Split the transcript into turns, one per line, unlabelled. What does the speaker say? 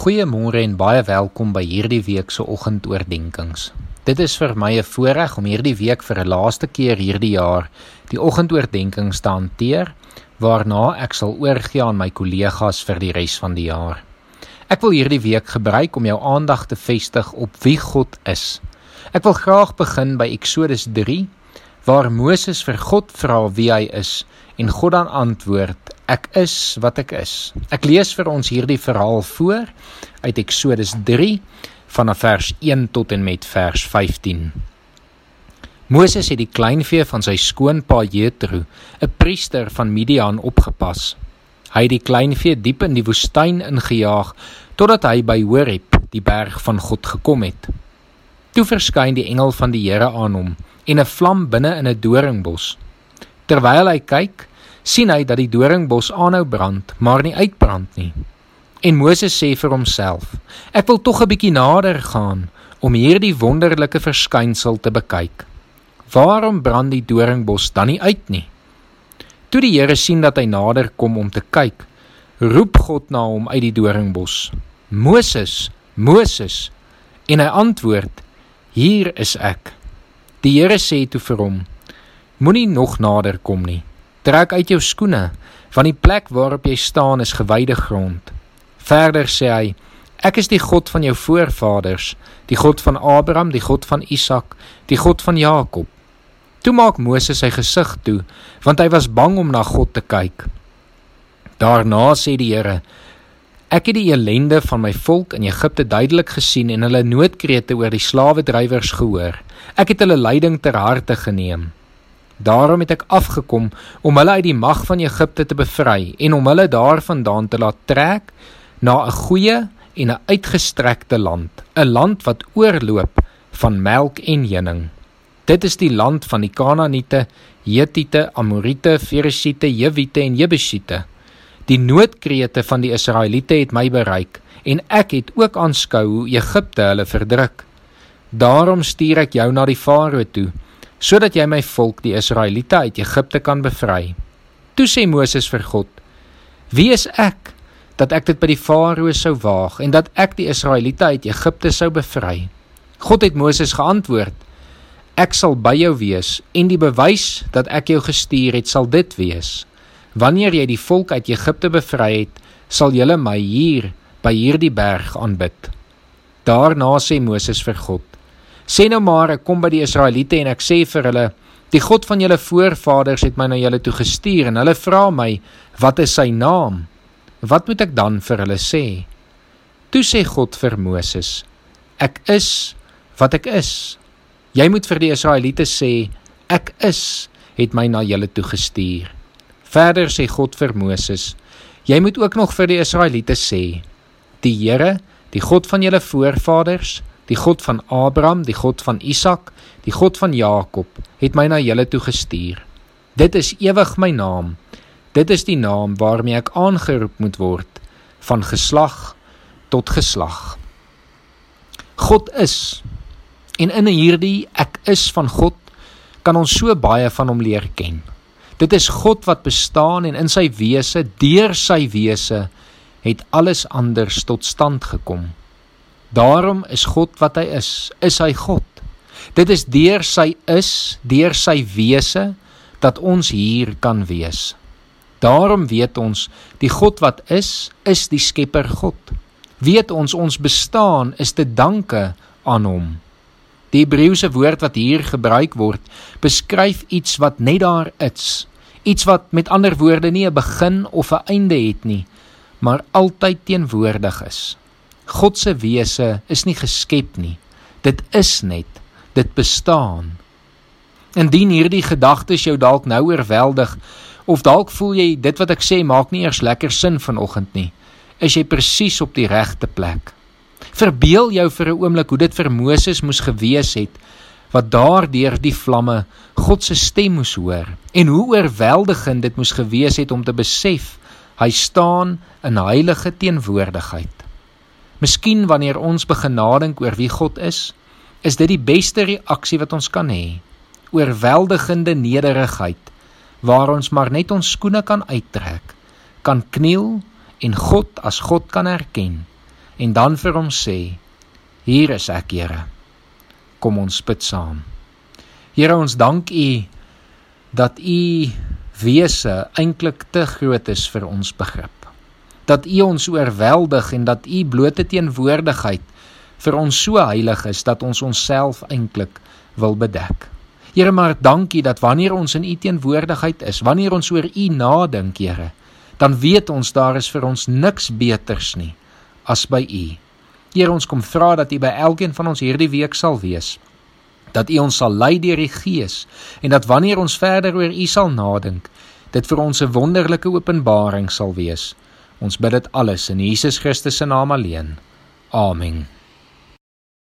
Goeiemôre en baie welkom by hierdie week se oggendoordenkings. Dit is vir my 'n voorreg om hierdie week vir 'n laaste keer hierdie jaar die oggendoordenkings te hanteer, waarna ek sal oorgie aan my kollegas vir die res van die jaar. Ek wil hierdie week gebruik om jou aandag te vestig op wie God is. Ek wil graag begin by Eksodus 3 waar Moses vir God vra wie hy is en God dan antwoord Ek is wat ek is. Ek lees vir ons hierdie verhaal voor uit Eksodus 3 vanaf vers 1 tot en met vers 15. Moses het die kleinvee van sy skoonpa Jethro, 'n priester van Midian, opgepas. Hy het die kleinvee diep in die woestyn ingejaag totdat hy by Horeb, die berg van God, gekom het. Toe verskyn die engel van die Here aan hom en 'n vlam binne in 'n doringbos. Terwyl hy kyk, sien hy dat die doringbos aanhou brand, maar nie uitbrand nie. En Moses sê vir homself: Ek wil tog 'n bietjie nader gaan om hierdie wonderlike verskynsel te bekyk. Waarom brand die doringbos dan nie uit nie? Toe die Here sien dat hy nader kom om te kyk, roep God na hom uit die doringbos: Moses, Moses. En hy antwoord: Hier is ek. Die Here sê toe vir hom: Moenie nog nader kom nie. Trek uit jou skoene, want die plek waarop jy staan is gewyde grond. Verder sê hy: Ek is die God van jou voorvaders, die God van Abraham, die God van Isak, die God van Jakob. Toe maak Moses sy gesig toe, want hy was bang om na God te kyk. Daarna sê die Here: Ek het die ellende van my volk in Egipte duidelik gesien en hulle noodkrete oor die slawedrywers gehoor. Ek het hulle lyding ter harte geneem. Daarom het ek afgekom om hulle uit die mag van Egipte te bevry en om hulle daarvandaan te laat trek na 'n goeie en 'n uitgestrekte land, 'n land wat oorloop van melk en honing. Dit is die land van die Kanaaniete, Hetiete, Amoriete, Ferisiete, Jewiete en Jebusiete. Die noodkrete van die Israeliete het my bereik en ek het ook aanskou hoe Egipte hulle verdruk. Daarom stuur ek jou na die Farao toe sodat jy my volk die Israeliete uit Egipte kan bevry. Toe sê Moses vir God: Wie is ek dat ek dit by die Farao sou waag en dat ek die Israeliete uit Egipte sou bevry? God het Moses geantwoord: Ek sal by jou wees en die bewys dat ek jou gestuur het sal dit wees. Wanneer jy die volk uit Egipte bevry het, sal julle my hier by hierdie berg aanbid. Daarna sê Moses vir God: Sê nou maar ek kom by die Israeliete en ek sê vir hulle die God van julle voorvaders het my na julle toe gestuur en hulle vra my wat is sy naam? Wat moet ek dan vir hulle sê? Toe sê God vir Moses: Ek is wat ek is. Jy moet vir die Israeliete sê ek is het my na julle toe gestuur. Verder sê God vir Moses: Jy moet ook nog vir die Israeliete sê: Die Here, die God van julle voorvaders, die God van Abraham, die God van Isak, die God van Jakob, het my na julle toe gestuur. Dit is ewig my naam. Dit is die naam waarmee ek aangeroep moet word van geslag tot geslag. God is en in hierdie ek is van God kan ons so baie van hom leer ken. Dit is God wat bestaan en in sy wese, deur sy wese, het alles anders tot stand gekom. Daarom is God wat hy is, is hy God. Dit is deur sy is, deur sy wese dat ons hier kan wees. Daarom weet ons die God wat is, is die Skepper God. Weet ons ons bestaan is te danke aan hom. Die Hebreëse woord wat hier gebruik word, beskryf iets wat net daar is. Iets wat met ander woorde nie 'n begin of 'n einde het nie, maar altyd teenwoordig is. God se wese is nie geskep nie. Dit is net, dit bestaan. Indien hierdie gedagtes jou dalk nou oorweldig of dalk voel jy dit wat ek sê maak nie eers lekker sin vanoggend nie, is jy presies op die regte plek. Verbeel jou vir 'n oomblik hoe dit vir Moses moes gewees het wat daardeur die vlamme God se stem moes hoor en hoe oorweldigend dit moes gewees het om te besef hy staan in heilige teenwoordigheid. Miskien wanneer ons begin nadink oor wie God is, is dit die beste reaksie wat ons kan hê. Oorweldigende nederigheid waar ons maar net ons skoene kan uittrek, kan kniel en God as God kan erken en dan vir hom sê: Hier is ek, Here. Kom ons bid saam. Here, ons dank U dat U wese eintlik te groot is vir ons begrip. Dat U ons oorweldig en dat U blote teenwoordigheid vir ons so heilig is dat ons onsself eintlik wil bedek. Here, maar dankie dat wanneer ons in U teenwoordigheid is, wanneer ons oor U nadink, Here, dan weet ons daar is vir ons niks beters nie as by U. Here, ons kom vra dat U by elkeen van ons hierdie week sal wees dat U ons sal lei deur die Gees en dat wanneer ons verder oor U sal nadink, dit vir ons 'n wonderlike openbaring sal wees. Ons bid dit alles in Jesus Christus se naam alleen. Amen.